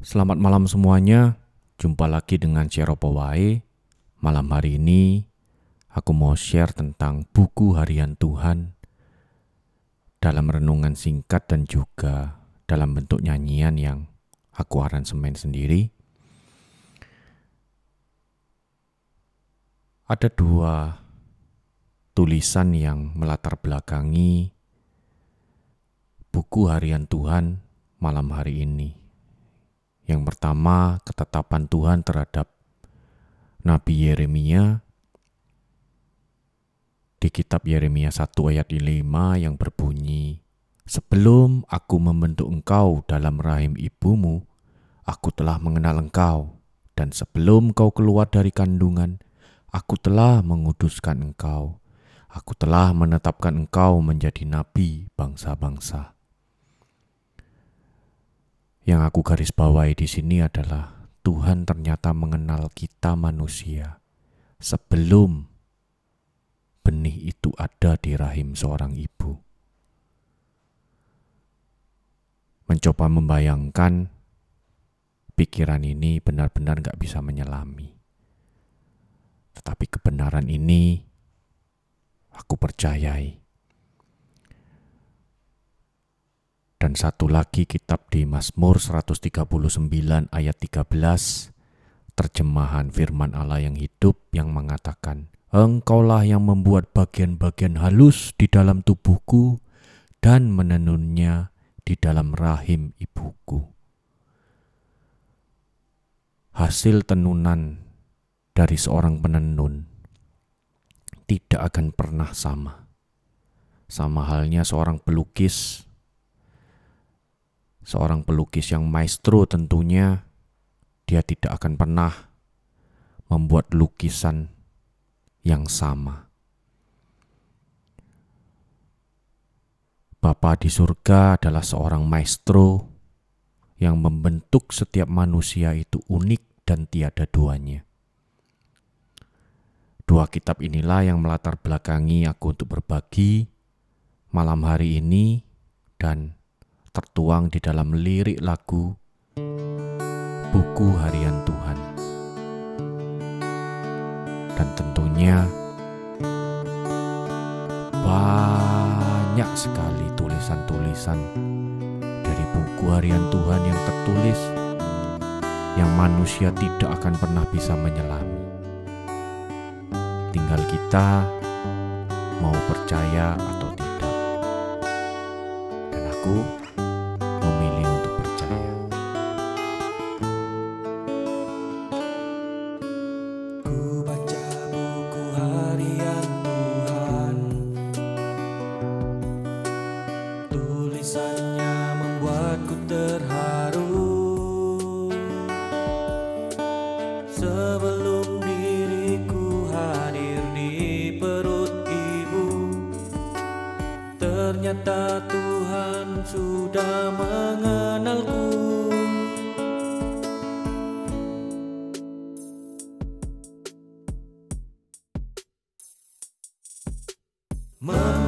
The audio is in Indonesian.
Selamat malam semuanya. Jumpa lagi dengan Apa Wae. Malam hari ini aku mau share tentang buku harian Tuhan dalam renungan singkat dan juga dalam bentuk nyanyian yang aku aransemen sendiri. Ada dua tulisan yang melatar belakangi buku harian Tuhan malam hari ini. Yang pertama, ketetapan Tuhan terhadap Nabi Yeremia di kitab Yeremia 1 ayat 5 yang berbunyi, Sebelum aku membentuk engkau dalam rahim ibumu, aku telah mengenal engkau, dan sebelum kau keluar dari kandungan, aku telah menguduskan engkau. Aku telah menetapkan engkau menjadi nabi bangsa-bangsa. Yang aku garis bawahi di sini adalah Tuhan ternyata mengenal kita manusia sebelum benih itu ada di rahim seorang ibu. Mencoba membayangkan pikiran ini benar-benar nggak bisa menyelami. Tetapi kebenaran ini aku percayai. Dan satu lagi kitab di Mazmur 139 ayat 13, terjemahan firman Allah yang hidup yang mengatakan, Engkaulah yang membuat bagian-bagian halus di dalam tubuhku dan menenunnya di dalam rahim ibuku. Hasil tenunan dari seorang penenun tidak akan pernah sama. Sama halnya seorang pelukis seorang pelukis yang maestro tentunya dia tidak akan pernah membuat lukisan yang sama. Bapa di surga adalah seorang maestro yang membentuk setiap manusia itu unik dan tiada duanya. Dua kitab inilah yang melatar belakangi aku untuk berbagi malam hari ini dan tertuang di dalam lirik lagu Buku Harian Tuhan. Dan tentunya banyak sekali tulisan-tulisan dari buku harian Tuhan yang tertulis yang manusia tidak akan pernah bisa menyelami. Tinggal kita mau percaya atau tidak. Dan aku Ternyata Tuhan sudah mengenalku. Mama.